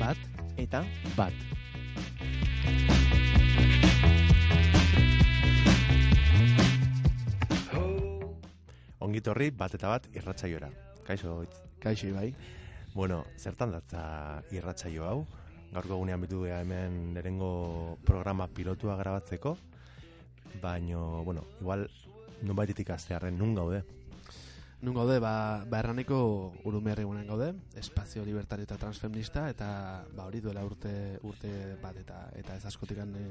Bat eta bat. Ongitorri bat eta bat irratzaiora. Kaixo. Kaixo bai. Bueno, zertan datza irratsaio hau? Gaurko egunean bitu hemen lerengo programa pilotua grabatzeko. Baino, bueno, igual nun baititik aztearen nun gaude. Nun gaude, ba, ba erraniko urumerri gunen gaude, espazio libertario eta transfeminista, eta ba hori duela urte urte bat eta eta ez askotikan e,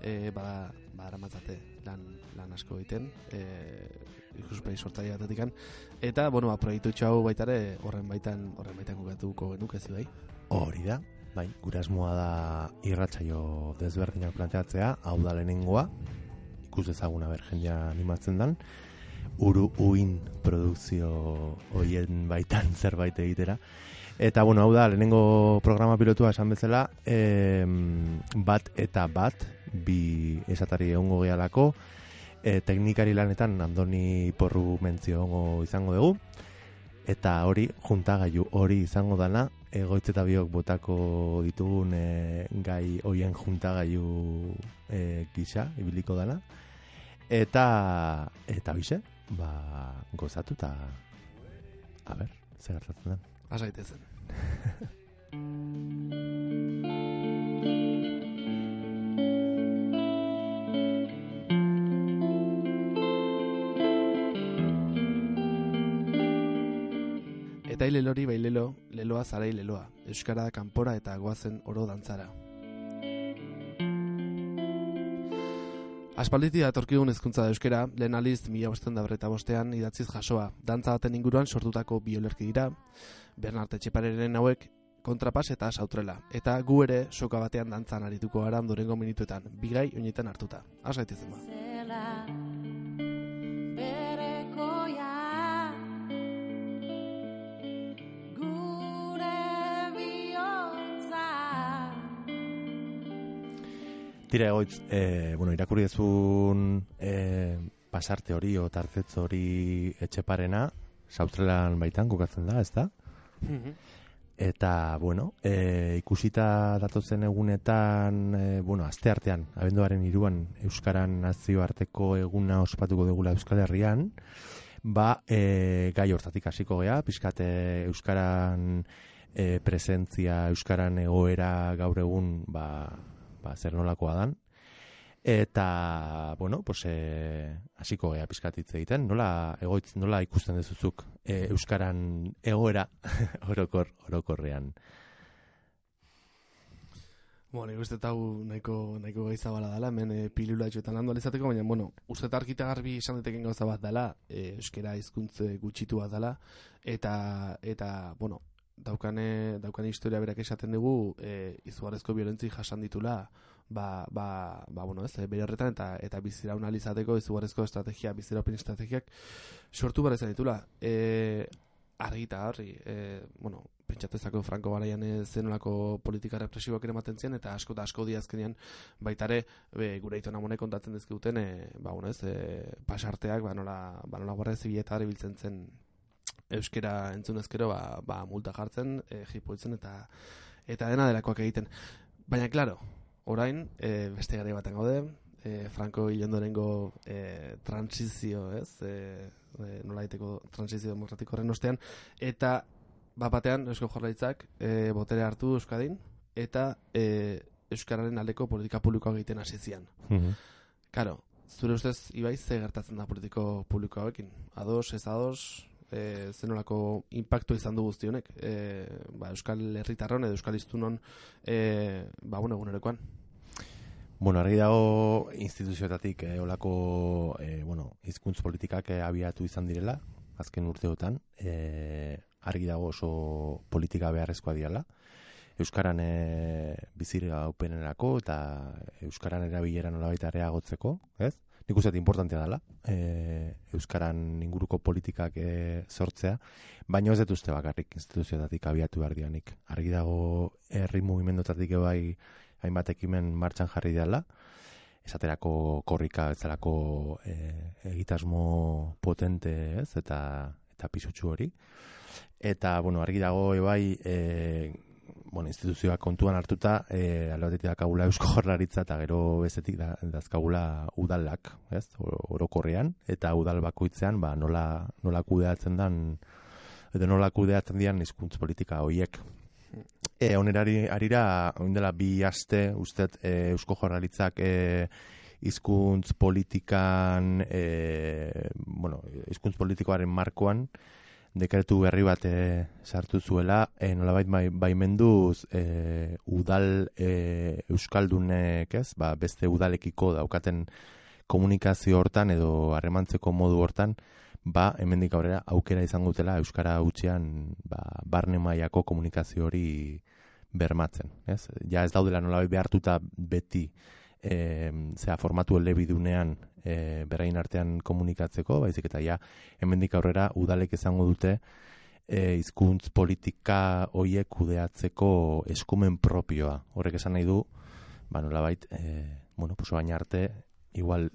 e, ba, ba lan, lan asko egiten, e, ikuspegi sortzaile batetikan. Eta, bueno, ba, proiektu hau baitare horren baitan, horren baitan gugatuko genuke ez bai? Hori da, bai, gure asmoa da irratsaio desberdinak planteatzea, hau da lehenengoa, ikus dezaguna ber jendea animatzen dan, uru uin produkzio hoien baitan zerbait egitera. Eta, bueno, hau da, lehenengo programa pilotua esan bezala, em, bat eta bat, bi esatari egongo gehalako, e, teknikari lanetan andoni porru mentzio egongo izango dugu, eta hori juntagailu hori izango dana egoitz eta biok botako ditugun e, gai hoien juntagailu e, gisa ibiliko dana eta eta bize ba gozatu eta a ber zer gertatzen den Asaitezen. Eta hilelori bailelo, leloa zarai leloa, euskara kanpora eta goazen oro dantzara. Aspalditi datorkigun hezkuntza da euskera, lehen aliz mila bosten da bostean idatziz jasoa. Dantza baten inguruan sortutako biolerki dira, Bernarte Txepareren hauek kontrapas eta sautrela. Eta gu ere soka batean dantzan arituko gara ondorengo minutuetan, bigai oinetan hartuta. Az gaitezen ba. Tira egoitz, e, bueno, irakurri dezun e, pasarte hori o tartetz hori etxeparena, sautrelan baitan kokatzen da, ez da? Eta, bueno, e, ikusita datotzen egunetan, e, bueno, aste artean, abenduaren iruan, Euskaran nazioarteko eguna ospatuko dugula Euskal Herrian, ba, e, gai hortatik hasiko gea, pizkate Euskaran e, presentzia, Euskaran egoera gaur egun, ba, ba, zer nolakoa dan. Eta, bueno, pues, e, hasiko gea pizkatitze egiten, nola, egoitz, nola ikusten dezuzuk e, Euskaran egoera orokor, orokorrean. Bueno, nik uste hau nahiko, nahiko gaiza bala dela, hemen e, pilula etxoetan landu alizateko, baina, bueno, uste eta argita garbi izan diteken gauza bat dela, e, euskera hizkuntze gutxitu bat dela, eta, eta, bueno, daukane, daukane historia berak esaten dugu, e, izugarrezko violentzi jasan ditula, ba, ba, ba, bueno, ez, e, bere horretan, eta, eta biziraun alizateko izugarrezko estrategia, biziraupen estrategiak sortu bara izan ditula. E, argita horri, e, bueno, pentsatezako Franco garaian zenolako politika represiboak ere ematen zian, eta asko da asko diazkenean baitare e, gure itona monek kontatzen dizkiguten, e, ba, bueno, ez, e, pasarteak, ba, nola, ba, nola guardia zibila biltzen zen euskera entzun ezkero, ba, ba, multa jartzen, e, jipoitzen, eta eta dena delakoak egiten. Baina, claro, orain, e, beste gare baten gaude, e, Franco hilondorengo e, transizio, ez? E, e, nola daiteko transizio demokratiko horren ostean, eta bat batean Eusko Jaurlaritzak e, botere hartu Euskadin, eta e, Euskararen aldeko politika publikoa egiten hasi zian. Karo, zure ustez, Ibai, ze gertatzen da politiko publiko hauekin? Ados, ez ados, e, zenolako impactu izan du guzti honek? E, ba, Euskal Herritarron edo Euskal Iztunon, e, ba, bueno, egunerokoan. Bueno, argi dago instituzioetatik eh, olako eh, bueno, hizkuntz politikak eh, abiatu izan direla, azken urteotan, eh, argi dago oso politika beharrezkoa diala. Euskaran e, bizir gaupenerako eta Euskaran erabilera nolabait areagotzeko, ez? Nik uste importantea dela, e, Euskaran inguruko politikak e, sortzea, baina ez dut uste bakarrik instituzioetatik abiatu behar dianik. Argi dago herri mugimendotatik bai hainbat ekimen martxan jarri dela, esaterako korrika bezalako e, egitasmo potente, ez? Eta eta pisutsu hori. Eta, bueno, argi dago, ebai, e, bueno, instituzioak kontuan hartuta, e, albatetik dakagula eusko jorlaritza eta gero bezetik da, dazkagula udalak, ez, Oro- orokorrean, eta udal bakoitzean, ba, nola, nola kudeatzen dan, edo nola kudeatzen dian hizkuntz politika hoiek. E, onerari arira, orain dela bi aste, ustet, e, eusko jorlaritzak e, hizkuntz politikan, e, bueno, hizkuntz politikoaren markoan, dekretu berri bat e, sartu zuela, e, nolabait bai, baimenduz e, udal e, euskaldunek, ez? Ba, beste udalekiko daukaten komunikazio hortan edo harremantzeko modu hortan, ba, hemendik aurrera aukera izango dutela euskara hutsean ba, barne mailako komunikazio hori bermatzen, ez? Ja ez daudela nolabait behartuta beti e, zera formatu elebidunean e, berain artean komunikatzeko, baizik eta ja hemendik aurrera udalek izango dute e, hizkuntz politika hoiek kudeatzeko eskumen propioa. Horrek esan nahi du, ba nolabait, e, bueno, pues baina arte igual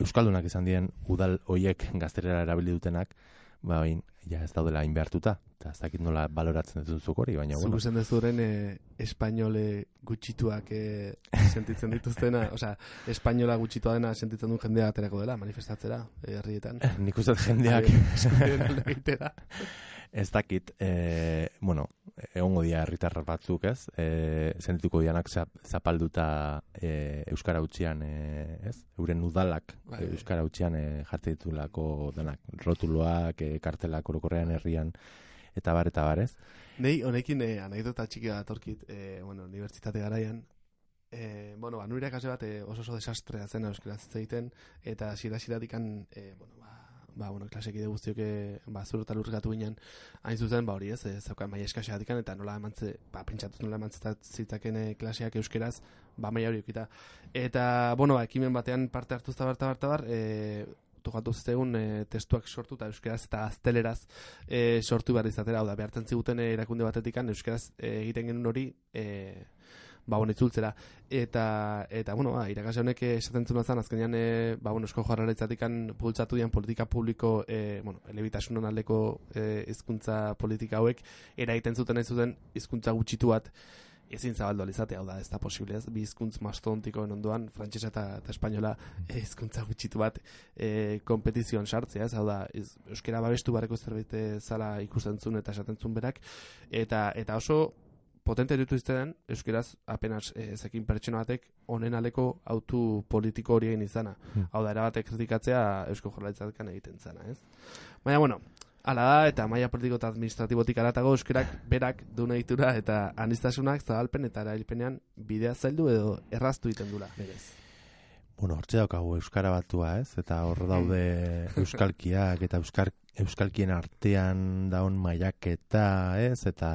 euskaldunak izan dien udal hoiek gazterera erabili dutenak, ba bain, ja ez daudela hain behartuta. Eta ez dakit nola baloratzen duzuk hori, baina bueno. esan dezuren e, espainole gutxituak e, sentitzen dituztena, osea, espainola gutxitua dena sentitzen duen jendea aterako dela, manifestatzera, e, herrietan. Nik uste jendeak. Ez dakit, e, bueno, egongo dira herritar batzuk, ez? E, sentituko dianak zap- zapalduta e, Euskara utxian, e, ez? Euren udalak Bai, bai. Euskara utxian e, jartzen ditulako denak. Rotuloak, e, kartelak orokorrean herrian, eta bar, eta bar, ez? Nei, honekin eh, anekdota txiki bat atorkit, eh, bueno, unibertsitate garaian, eh, bueno, ba, nure ikasle bat eh, oso oso desastrea zen euskaraz hitz egiten, eta hasiera hasieratik eh, bueno, ba, ba, bueno, klasekide guztiok ba, zur eta lurgatu ginen, hain zuzen, ba, hori ez, eh, zeukan maia eskaseatik eta nola emantze, ba, pentsatuz nola emantzeta zitzaken klaseak euskeraz, ba, maia hori okita. Eta, bueno, ba, ekimen batean parte hartu eta barta barta bar, eh, tokatu zitegun e, testuak sortu eta euskeraz eta azteleraz e, sortu behar izatera, hau da, behartzen ziguten e, erakunde batetikan euskaraz e, egiten genuen hori e, ba, bueno, itzultzera. Eta, eta bueno, ba, irakasle honek eh, esaten zuen zen, azkenean, e, ba, bueno, esko jarraritzatikan bultzatu dian politika publiko, e, bueno, elebitasunon aldeko e, hizkuntza politika hauek, eraiten zuten ez zuten hizkuntza gutxitu bat, ezin zabaldu alizatea, hau da, ez da posible ez, bi hizkuntz mastontikoen ondoan, frantsesa eta, eta espainola eh, hizkuntza gutxitu bat e, kompetizioan sartzea, ez, hau da, ez, euskera babestu barreko zerbait eh, zala ikusten zuen eta esaten zuen berak, eta, eta oso potente ditu izten, euskeraz apenas e, zekin pertsona batek honen aleko autu politiko hori egin izana. Hmm. Hau da, erabate kritikatzea eusko jorlaitzakan egiten zana, ez? Baina, bueno, Hala da, eta maila politiko eta administratibotik aratago euskerak berak duen egitura eta anistasunak zabalpen eta erailpenean bidea zaildu edo erraztu egiten dula, berez. Bueno, hortxe daukagu euskara batua, ez? Eta hor daude euskalkiak eta euskar, euskalkien artean daun mailaketa, ez? Eta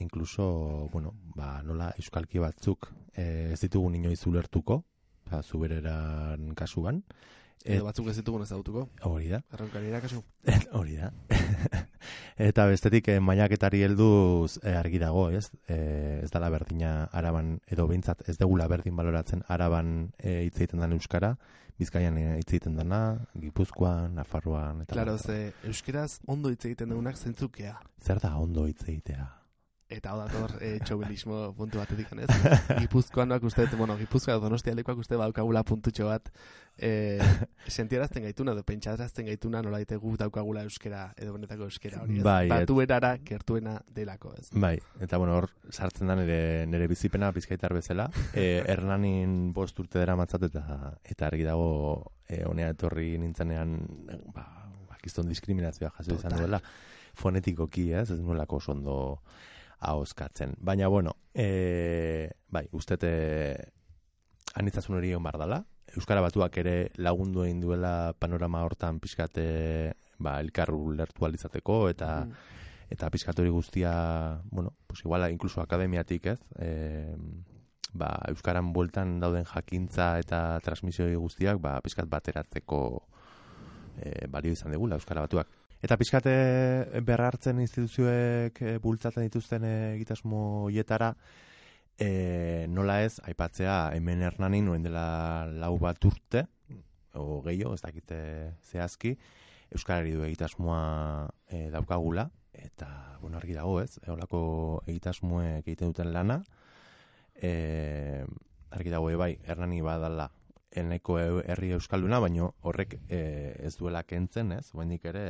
inkluso, bueno, ba, nola euskalki batzuk eh, ez ditugu inoiz ulertuko, ba, zubereran kasuan. Edo batzuk ez ditugun ezagutuko. Hori da. Erronkariera kasu. Hori da. Eta bestetik eh, mainaketari helduz eh, argi dago, ez? Eh, ez dala berdina araban, edo behintzat ez degula berdin baloratzen araban eh, hitz egiten den euskara, bizkaian eh, hitz egiten dena, gipuzkoan, nafarroan, eta Claro, ze euskeraz ondo hitz egiten dugunak zentzukea. zer da ondo hitz egitea? Eta hau dator e, txobilismo puntu batetik ez. Gipuzkoanak uste, bueno, Gipuzkoa donostialekoak uste baukagula puntutxo bat e, sentierazten gaituna, edo pentsarazten gaituna nola daite gu daukagula euskera, edo benetako euskera hori, ez? Bai, et- Batuerara gertuena delako, ez? Bai, eta bueno, hor sartzen da nire, nire bizipena bizkaitar bezala. E, Hernanin bost urte dara matzat eta, eta argi dago e, honea etorri nintzenean ba, bakizton diskriminazioa jaso izan duela fonetikoki, ez, ez nuelako oso ondo ahoskatzen. Baina, bueno, e, bai, uste anitzasun hori egon bar dala. Euskara batuak ere lagundu egin duela panorama hortan pixkate ba, elkar ulertu alizateko eta Mm. eta pizkat hori guztia, bueno, pues igual incluso akademiatik, ez? E, ba, euskaran bueltan dauden jakintza eta transmisio guztiak, ba, pizkat bateratzeko e, balio izan degula euskara batuak. Eta pizkat e, berrartzen instituzioek e, bultzatzen dituzten e, egitasmo hietara, e, nola ez, aipatzea hemen hernanin nuen dela lau bat urte, o gehiago, ez dakite zehazki, Euskarari du egitasmoa e, daukagula, eta, bueno, argi dago ez, eolako egitasmoek egiten duten lana, e, argi dago e, bai, hernani badala, eneko herri euskalduna, baino horrek e, ez duela kentzen, ez? Oendik ere,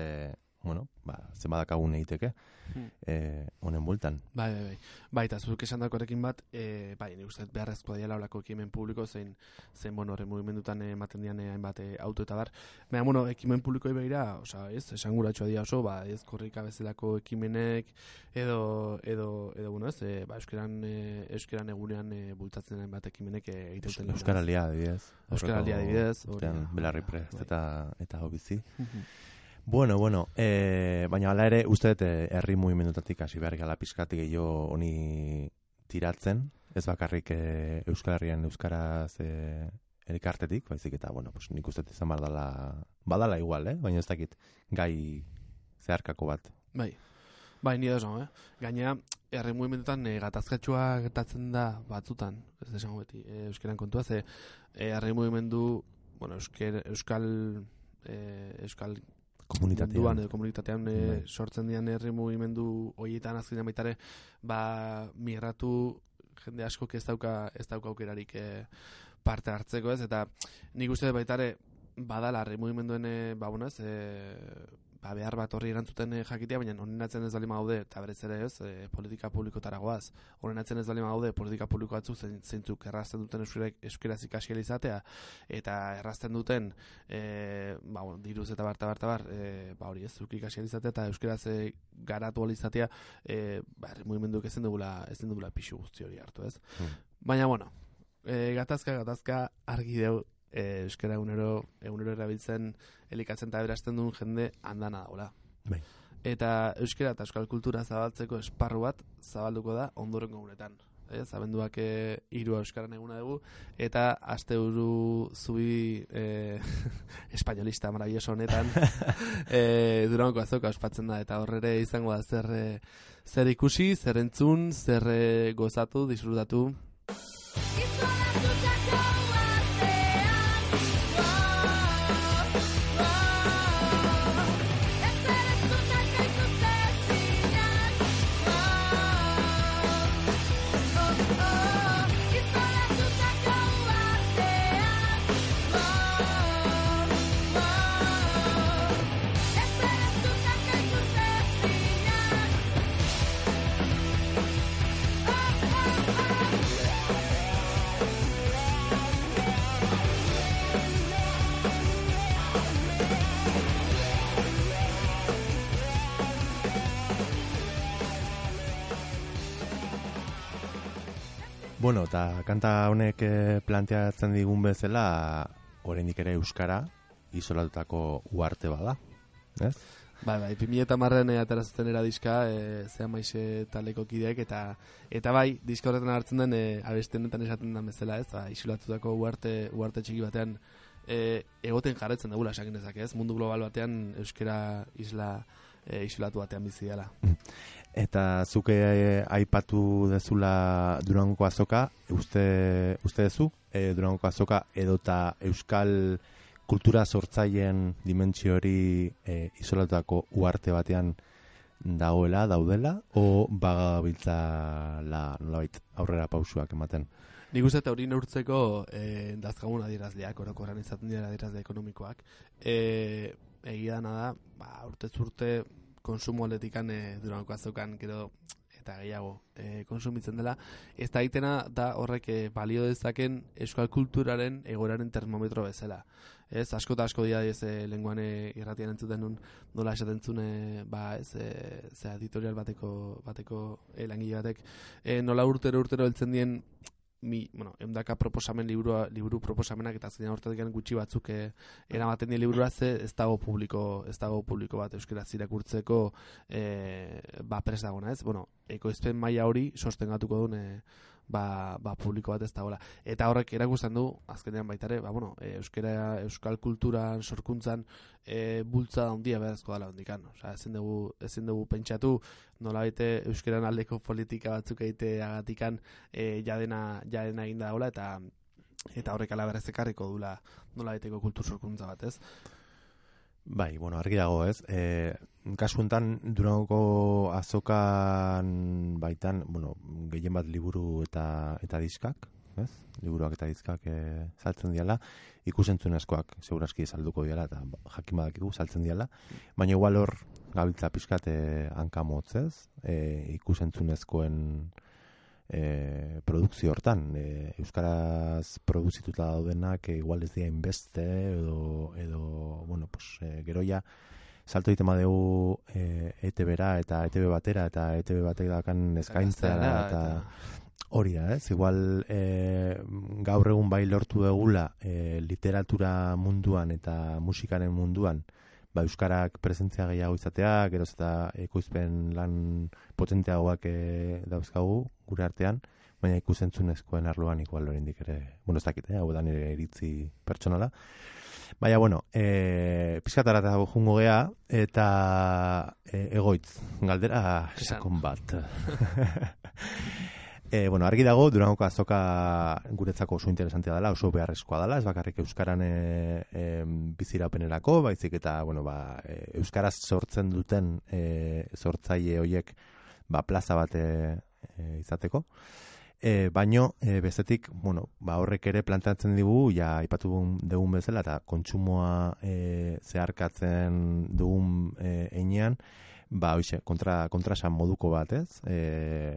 bueno, ba, zenbadakagun egiteke, Hmm. e, honen bultan. Bai, bai, bai. Bai, eta zuk esan dakorekin bat, e, bai, ni uste beharrezkoa diala olako ekimen publiko, zein, zein bueno, horre mugimendutan ematen dian eh, hainbat auto eta bar. Baina, bueno, ekimen publikoi begira, oza, ez, esanguratxoa dira oso, ba, ez korrika bezalako ekimenek, edo, edo, edo, bueno, ez, e, ba, euskeran, e, euskeran egunean e, bultatzen hainbat ekimenek e, egiten duten. Euskaralia, adibidez. Euskaraldia, adibidez, belarri prest bai. eta, eta hau bizi. Mhm. Bueno, bueno, e, baina hala ere, uste dut eh, herri mugimendutatik hasi behar gala pizkatik gehiago honi tiratzen, ez bakarrik e, Euskal Herrian Euskaraz e, elkartetik, baizik eta, bueno, pues, nik uste dut izan badala, badala igual, eh? baina ez dakit gai zeharkako bat. Bai. Bai, ni oso, eh? Gainea, herri mugimendutan e, gatazkatxoa gertatzen da batzutan, ez desango beti, e, euskeran kontua, ze e, herri mugimendu, bueno, eusker, euskal, e, euskal Komunitatean. munduan edo komunitatean e, sortzen dian herri mugimendu horietan azkenean baitare, ba, migratu jende askok ez dauka, ez dauka aukerarik e, parte hartzeko ez, eta nik uste baitare, badala herri mugimenduen, e, ba, bueno, ez, e, ba, behar bat horri erantzuten eh, jakitea, baina honen atzen ez balima gaude, eta berez ere ez, e, politika publikotara goaz. Honen atzen ez balima gaude, politika publiko batzuk zein, zeintzuk errazten duten euskerak, euskeraz ikasiel izatea, eta errazten duten, e, ba, bueno, diruz eta bar, eta bar, e, ba, hori ez, zuk ikasiel izatea, eta euskeraz e, garatu ahal izatea, e, ba, herri mugimenduk ezin dugula, ezin dugula pixu guzti hori hartu, ez? Hmm. Baina, bueno, e, gatazka, gatazka, argi deu, e, euskara egunero, egunero erabiltzen, elikatzen eta berasten duen jende handana dagoela. Bai. Eta euskara eta euskal kultura zabaltzeko esparru bat zabalduko da ondorengo egunetan. Ez, abenduak e, irua euskaran eguna dugu, eta aste buru zubi e, espainolista maravilloso honetan e, durango azoka ospatzen da, eta horrere izango da zer, zer ikusi, zer entzun, zer gozatu, disfrutatu, Bueno, eta kanta honek eh, planteatzen digun bezala, oraindik ere euskara isolatutako uarte bada, ez? Bai, bai, 2000 marren e, ateratzen era diska, e, zean maixe taleko kideek, eta eta bai, diska horretan hartzen den, e, abeste honetan esaten den bezala, ez, ba, isolatutako uarte, uarte txiki batean, e, egoten jarretzen dugula, esakin dezake, ez, mundu global batean, euskera isla e, isolatu batean bizi dela. Eta zuke eh, aipatu dezula Durangoko azoka, uste, uste dezu, e, Durangoko azoka edota euskal kultura sortzaileen dimentsio hori e, isolatutako uarte batean dagoela, daudela, o bagabiltza la, nolabait aurrera pausuak ematen. Nik uste eta hori neurtzeko e, dazkagun adierazleak, orokorran izaten dira adierazle ekonomikoak. E, egia dana da, ba, urte konsumo aldetikan e, durango azokan gero eta gehiago e, konsumitzen dela. Ez da egitena da horrek e, balio dezaken euskal kulturaren egoraren termometro bezala. Ez, asko eta asko dira ez e, lenguan irratian entzuten nun nola esaten zuen e, ba, ez, e, zera, editorial bateko, bateko e, langile batek e, nola urtero urtero heltzen dien mi, bueno, eundaka proposamen liburua, liburu proposamenak eta azkenean hortatik gutxi batzuk e, eramaten dien liburua ze ez dago publiko, ez dago publiko bat euskaraz irakurtzeko e, ba pres dagona, ez? Bueno, ekoizpen maila hori sostengatuko duen e, ba, ba publiko bat ez dagoela. Eta horrek erakusten du, azkenean baita ere, ba, bueno, e, euskara, euskal kulturan, sorkuntzan, e, bultza handia behazko dela hondikan. Osea, ezin dugu, ezin dugu pentsatu, nola baite euskaran aldeko politika batzuk egite agatikan e, jadena, jadena eginda dagoela, eta eta horrek alaberez ekarriko dula nola baiteko kultur sorkuntza bat, ez? Bai, bueno, argi dago, ez? E, kasu enten, Durangoko azokan baitan, bueno, gehien bat liburu eta eta diskak, ez? Liburuak eta diskak e, saltzen diala, ikusentzunezkoak, seguraski salduko diala, eta jakin badakigu saltzen diala, baina igual hor gabiltza pixkat e, hankamotz, ez? E, ikusentzunezkoen e, produkzio hortan, e, euskaraz produzituta daudenak e, igual ez dira inbeste edo, edo bueno, pues, e, gero ja salto egiten badegu e, ETB-ra eta ETB batera eta ETB batek dakan eskaintzara eta, hori da, ez? Igual e, gaur egun bai lortu degula e, literatura munduan eta musikaren munduan ba, euskarak presentzia gehiago izatea, geroz eta ekoizpen lan potenteagoak e, dauzkagu gure artean, baina ikusentzunezkoen arloan igual oraindik ere, bueno, ez dakit, eh, hau da nire iritzi pertsonala. Baina, bueno, e, pizkatara eta jungo gea, eta e, egoitz, galdera sakon bat. E, bueno, argi dago, Durangoko azoka guretzako oso interesantea dela, oso beharrezkoa dela, ez bakarrik euskaran e, e, bizirapenerako, baizik eta, bueno, ba, e, euskaraz sortzen duten e, sortzaile hoiek ba, plaza bat e, izateko. E, baino, e, bestetik, bueno, ba, horrek ere planteatzen digu, ja, ipatu dugun- bezala, eta kontsumoa e, zeharkatzen dugun e, einean, ba, hoxe, kontra, kontrasan moduko bat, ez? E,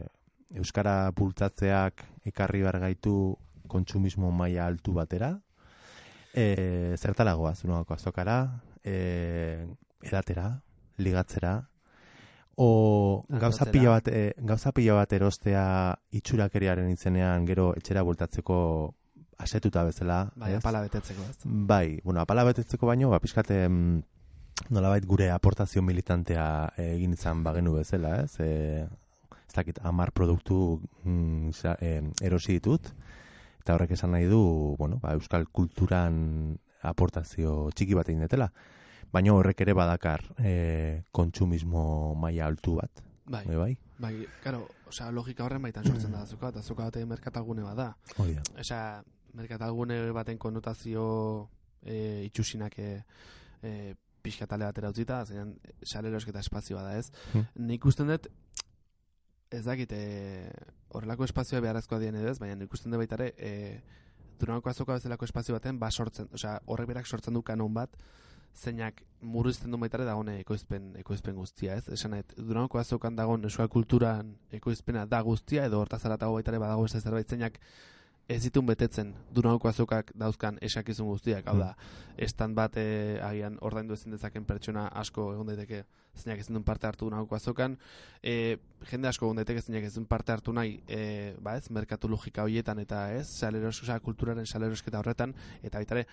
Euskara bultzatzeak ekarri behar gaitu kontsumismo maila altu batera, e, zertalagoa, zunagako azokara, e, edatera, ligatzera, o gauza pila bat, e, gauza pila bat erostea itxurakeriaren izenean gero etxera bultatzeko asetuta bezala, Bai, ez? apala betetzeko, ez? Bai, bueno, apala betetzeko baino, ba, pixkate mm, nolabait gure aportazio militantea egin izan bagenu bezala, ez? E, ez dakit, amar produktu mm, za, e, erosi ditut, eta horrek esan nahi du, bueno, ba, euskal kulturan aportazio txiki bat egin detela. Baina horrek ere badakar e, kontsumismo maila altu bat, Bai, bai, bai? bai, claro, osea, logika horren baitan sortzen da azoka, eta azoka bate merkatalgune bada. Hori da. Osea, merkatalgune baten konotazio e, itxusinak e, e, pixkatale batera utzita, zein salerosketa espazioa da, ez? Hmm. Nik usten dut, ez dakit, e, horrelako espazioa beharrezkoa dien edo ez, baina nik usten dut baita ere, e, Durangoko azoka bezalako espazio baten, ba sortzen, osea, horrek berak sortzen du kanon bat, zeinak murrizten du baita ere dagone ekoizpen, ekoizpen guztia, ez? Esan nahi, Durangoko azokan dagoen euskal kulturan ekoizpena da guztia, edo hortaz aratago baita ere badago beste zerbait zeinak ez ditun betetzen Durangoko azokak dauzkan esakizun guztiak, hau da, estan bat e, agian ordaindu ezin dezaken pertsona asko egon daiteke zeinak ezin duen parte hartu Durangoko azokan, e, jende asko egon daiteke zeinak ez duen parte hartu nahi, e, ba ez, merkatu logika horietan eta ez, saleros, osea, kulturaren salerosketa horretan, eta baita ere,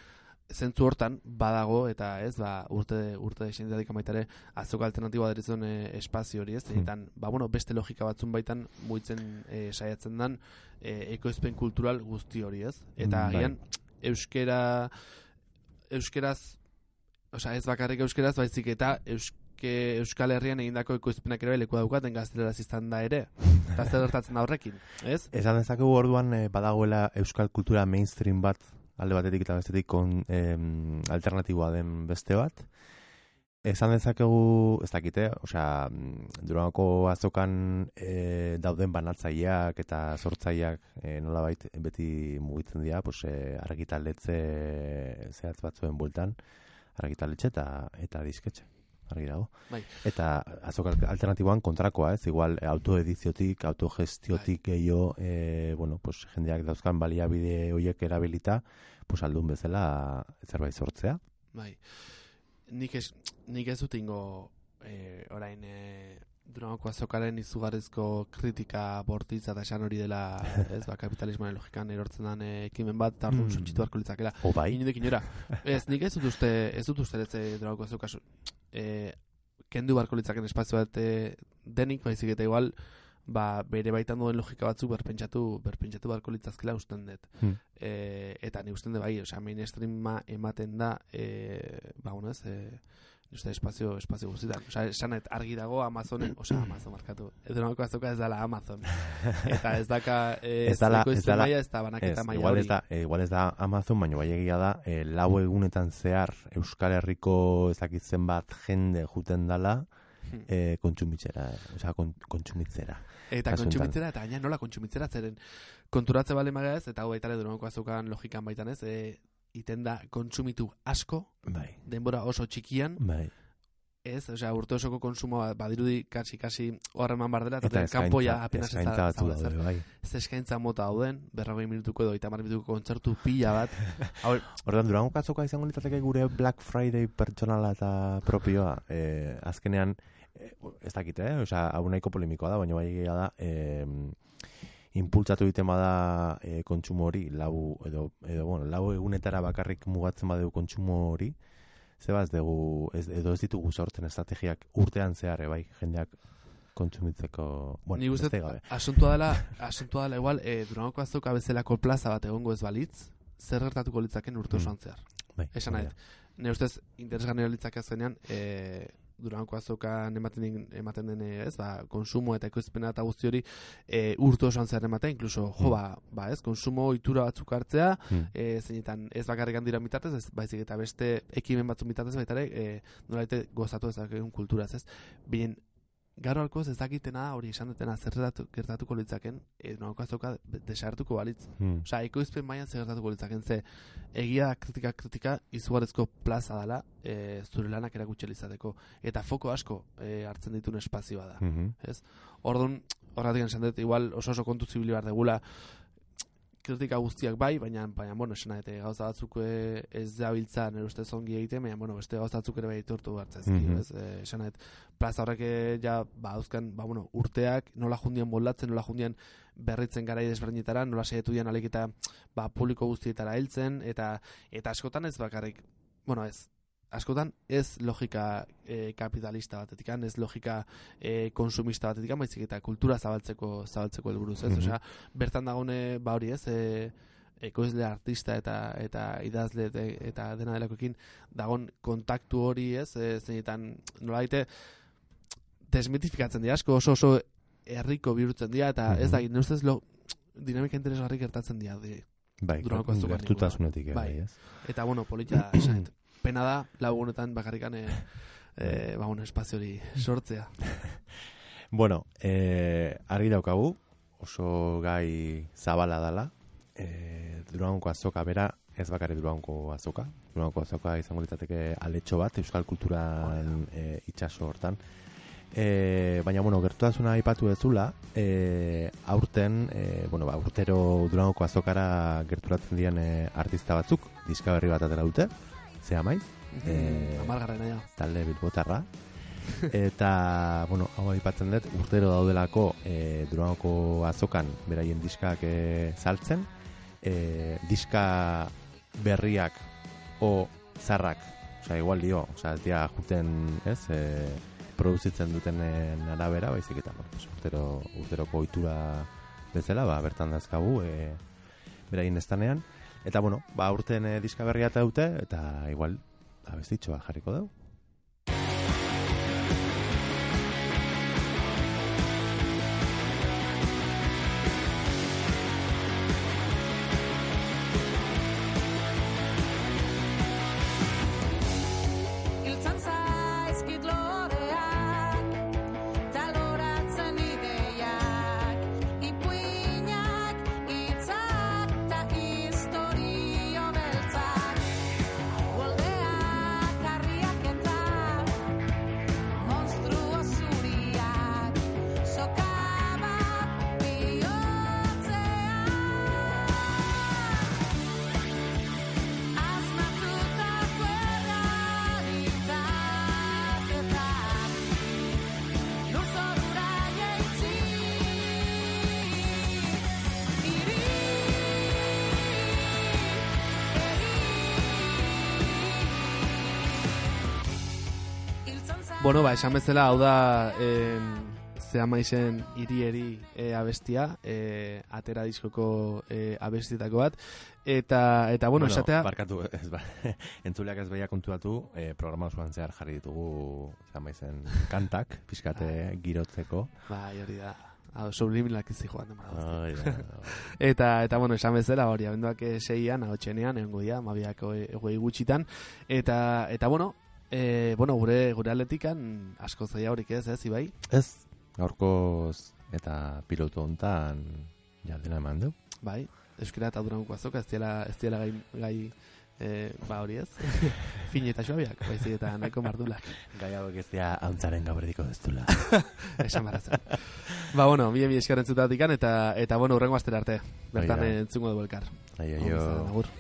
zentzu hortan badago eta ez ba urte urte desentzatik amaitare azoka alternatiboa deritzen e, espazio hori ez zeinetan ba bueno beste logika batzun baitan muitzen e, saiatzen dan e, ekoizpen kultural guzti hori ez eta Mm, bai. agian euskera euskeraz osea ez bakarrik euskeraz baizik eta euske Euskal Herrian egindako ekoizpenak ere leku daukaten gazteleraz izan da ere. Eta zer gertatzen da horrekin, ez? Esan dezakegu orduan badagoela euskal kultura mainstream bat alde batetik eta bestetik kon, em, alternatiboa den beste bat. Esan dezakegu, ez dakite, osea, Durangoko azokan e, dauden banatzaileak eta sortzaileak e, nolabait beti mugitzen dira, pues, e, argitaletze zehatz batzuen bueltan, argitaletxe eta, eta disketxe, argi dago. Bai. Eta azok al- alternatiboan kontrakoa, ez? Igual eh, autoediziotik, autogestiotik gehiago, e, bueno, pues, jendeak dauzkan baliabide horiek erabilita, pues, aldun bezala zerbait sortzea. Bai. Nik ez, nik ez dut ingo eh, orain eh, Durangoko azokaren izugarrizko kritika bortitza eta esan hori dela ez ba, kapitalismoaren logikan erortzen den ekimen bat eta orduan Mm. suntsitu beharko litzakela. O bai, Inondik inora. Ez, nik ez dut uste, ez dut uste ez Durangoko azoka eh, kendu beharko litzaken espazio bat eh, denik, baizik eta igual ba, bere baitan duen logika batzuk berpentsatu, berpentsatu barko litzazkela usten dut. Hmm. E, eta ni usten dut bai, osea, mainstreama ematen da, e, ba, bueno, ez, e, uste espazio, espazio guztietan. Osea, esanet argi dago Amazonen, osea, Amazon markatu. Edo azoka ez dala Amazon. Eta ez daka, e, Ez dala- ez dala- maila, ez da banaketa Ez, maila igual hori. ez da, eh, igual ez da Amazon, baina bai egia da, eh, lau egunetan zehar Euskal Herriko ezakitzen bat jende juten dala Hmm. eh, kontsumitzera, osea, kon, kontsumitzera. Eta kontsumitzera, eta gaina nola kontsumitzera, zeren konturatze bale maga ez, eta hau baita ere durango azokan logikan baitan ez, e, iten da kontsumitu asko, Bai, denbora oso txikian, bai. ez, osea, urte osoko kontsumoa badirudi kasi kasi horreman bar dela, Eta kanpoia apenas ez da bai. Ez eskaintza mota dauden, berrogei minutuko edo eta minutuko kontzertu pila bat. Hau, Ordan Durango katzoka izango litzateke gure Black Friday pertsonala eta propioa. Eh, azkenean, eh, ez dakit, eh? Osea, hau nahiko polemikoa da, baina bai da, eh, impultsatu egiten bada eh, kontsumo hori, lau, edo, edo, bueno, lau egunetara bakarrik mugatzen badeu kontsumo hori, zeba ez dugu, ez, edo ez ditugu sortzen estrategiak urtean zehar, eh, bai, jendeak kontsumitzeko, bueno, Ni beste gabe. asuntua dela, asuntua dela igual, e, Durangoko azoka bezalako plaza bat egongo ez balitz, zer gertatuko litzaken urte Mm. osoan zehar. Bai, Esan nahi, ne ustez interesgarria litzake azkenean, e, Durangoko azokan ematen, ematen den, eh, ez, ba, konsumo eta ekoizpena eta guzti hori e, urte osoan zehar ematen, inkluso, jo, Mm. ba, ba, ez, konsumo itura batzuk hartzea. Hmm. e, zeinetan ez bakarrik handira bitartez, ez, baizik eta beste ekimen batzuk bitartez baita ere, e, nolaite gozatu ezakegun kulturaz, ez? Bien, garo alkoz ez dakitena hori esan dutena zer gertatu- gertatuko litzaken, e, nolako azoka desartuko balitz. Hmm. Osea, ekoizpen mailan zer gertatuko litzaken, ze egia kritika kritika izugarrezko plaza dela e, zure lanak erakutsi izateko eta foko asko e, hartzen dituen espazioa da. Mhm. Orduan, horretik esan dut, igual oso oso kontu zibili behar degula, kritika guztiak bai, baina, baina bueno, esan nahi, gauza batzuk eh, ez da biltza nire ustez ongi egiten, baina, bueno, beste gauza batzuk ere bai itortu hartzezki, Mhm. ez? Eh, esan nahi, plaza horrek eh, ja, ba, dauzkan, ba, bueno, urteak, nola jundian moldatzen, nola jundian berritzen garai desberdinetara, nola saiatu dian aliketa, ba, publiko guztietara heltzen, eta, eta askotan ez bakarrik, bueno, ez, askotan ez logika e, kapitalista batetik, ez logika e, konsumista batetik, baizik eta kultura zabaltzeko zabaltzeko helburuz, ez? Mhm. Osea, bertan dagone ba hori, ez? E, ekoizle artista eta eta idazle de- eta dena delakoekin dagon kontaktu hori, ez? E, zeinetan nolaite desmitifikatzen dira asko oso oso herriko bihurtzen dira eta ez Mhm. da, nire ustez lo dinamika interesgarri gertatzen dira. Bai, gertutasunetik, Bai. bai, ez? Eta, bueno, politia, esan, pena da, lau honetan bakarrikan, e, e, ba, bueno, espazio hori sortzea. Bueno, eh, argi daukagu, oso gai zabala dala, eh, Durangoko azoka bera, ez bakarri Durangoko azoka, Durangoko azoka izango litzateke aletxo bat, euskal kulturan eh, itxaso hortan. E, baina, bueno, gertutasuna aipatu dezula, e, aurten, e, bueno, ba, urtero Durangoko azokara gerturatzen dian e, artista batzuk, diska berri bat atera dute, zea maiz, Eh, Amargarren ja. talde bilbotarra. Eta, bueno, hau aipatzen dut, urtero daudelako e, Durangoko azokan beraien diskak e, saltzen. E, diska berriak o zarrak, osea, igual dio, osea, ez dira juten, ez, e, produzitzen dutenen arabera, baizik eta, bueno, pues, urtero, urteroko ohitura bezala, ba, bertan dazkagu, e, beraien estanean. Eta, bueno, ba, urten e, diska berria eta dute, eta igual, abestitxoa jarriko dugu. Bueno, ba, esan bezala, hau da em, zea maizen irieri e, abestia, e, atera diskoko e, abestietako bat, eta, eta bueno, esatea, Barkatu, ez ba, entzuleak ez beia kontuatu, eh, programa osoan zehar jarri ditugu, zamaizen, kantak, pixkate girotzeko. bai, hori da, hau, subliminalak izi joan da, da. Eta, eta bueno, esan bezala hori, abenduak eh, seian, agotxenean, egongo dira, mabiako egoi gutxitan, eta, eta bueno, e, bueno, gure, gure atletikan asko zaila horik ez, ez, ibai? Ez, gaurkoz eta pilotu hontan jardina eman du. Bai, euskera eta durango azoka, ez diela, ez diela gai, gai e, ba hori ez, fin eta xoabiak, baizik eta nahiko mardulak, Gai hauek ez dira hauntzaren gaberdiko ez dula. esan barrazen. ba, bueno, bie mi eskerren zutatikan, eta, eta bueno, urrengo astera arte, bertan entzungo dugu elkar. Aio, aio. agur.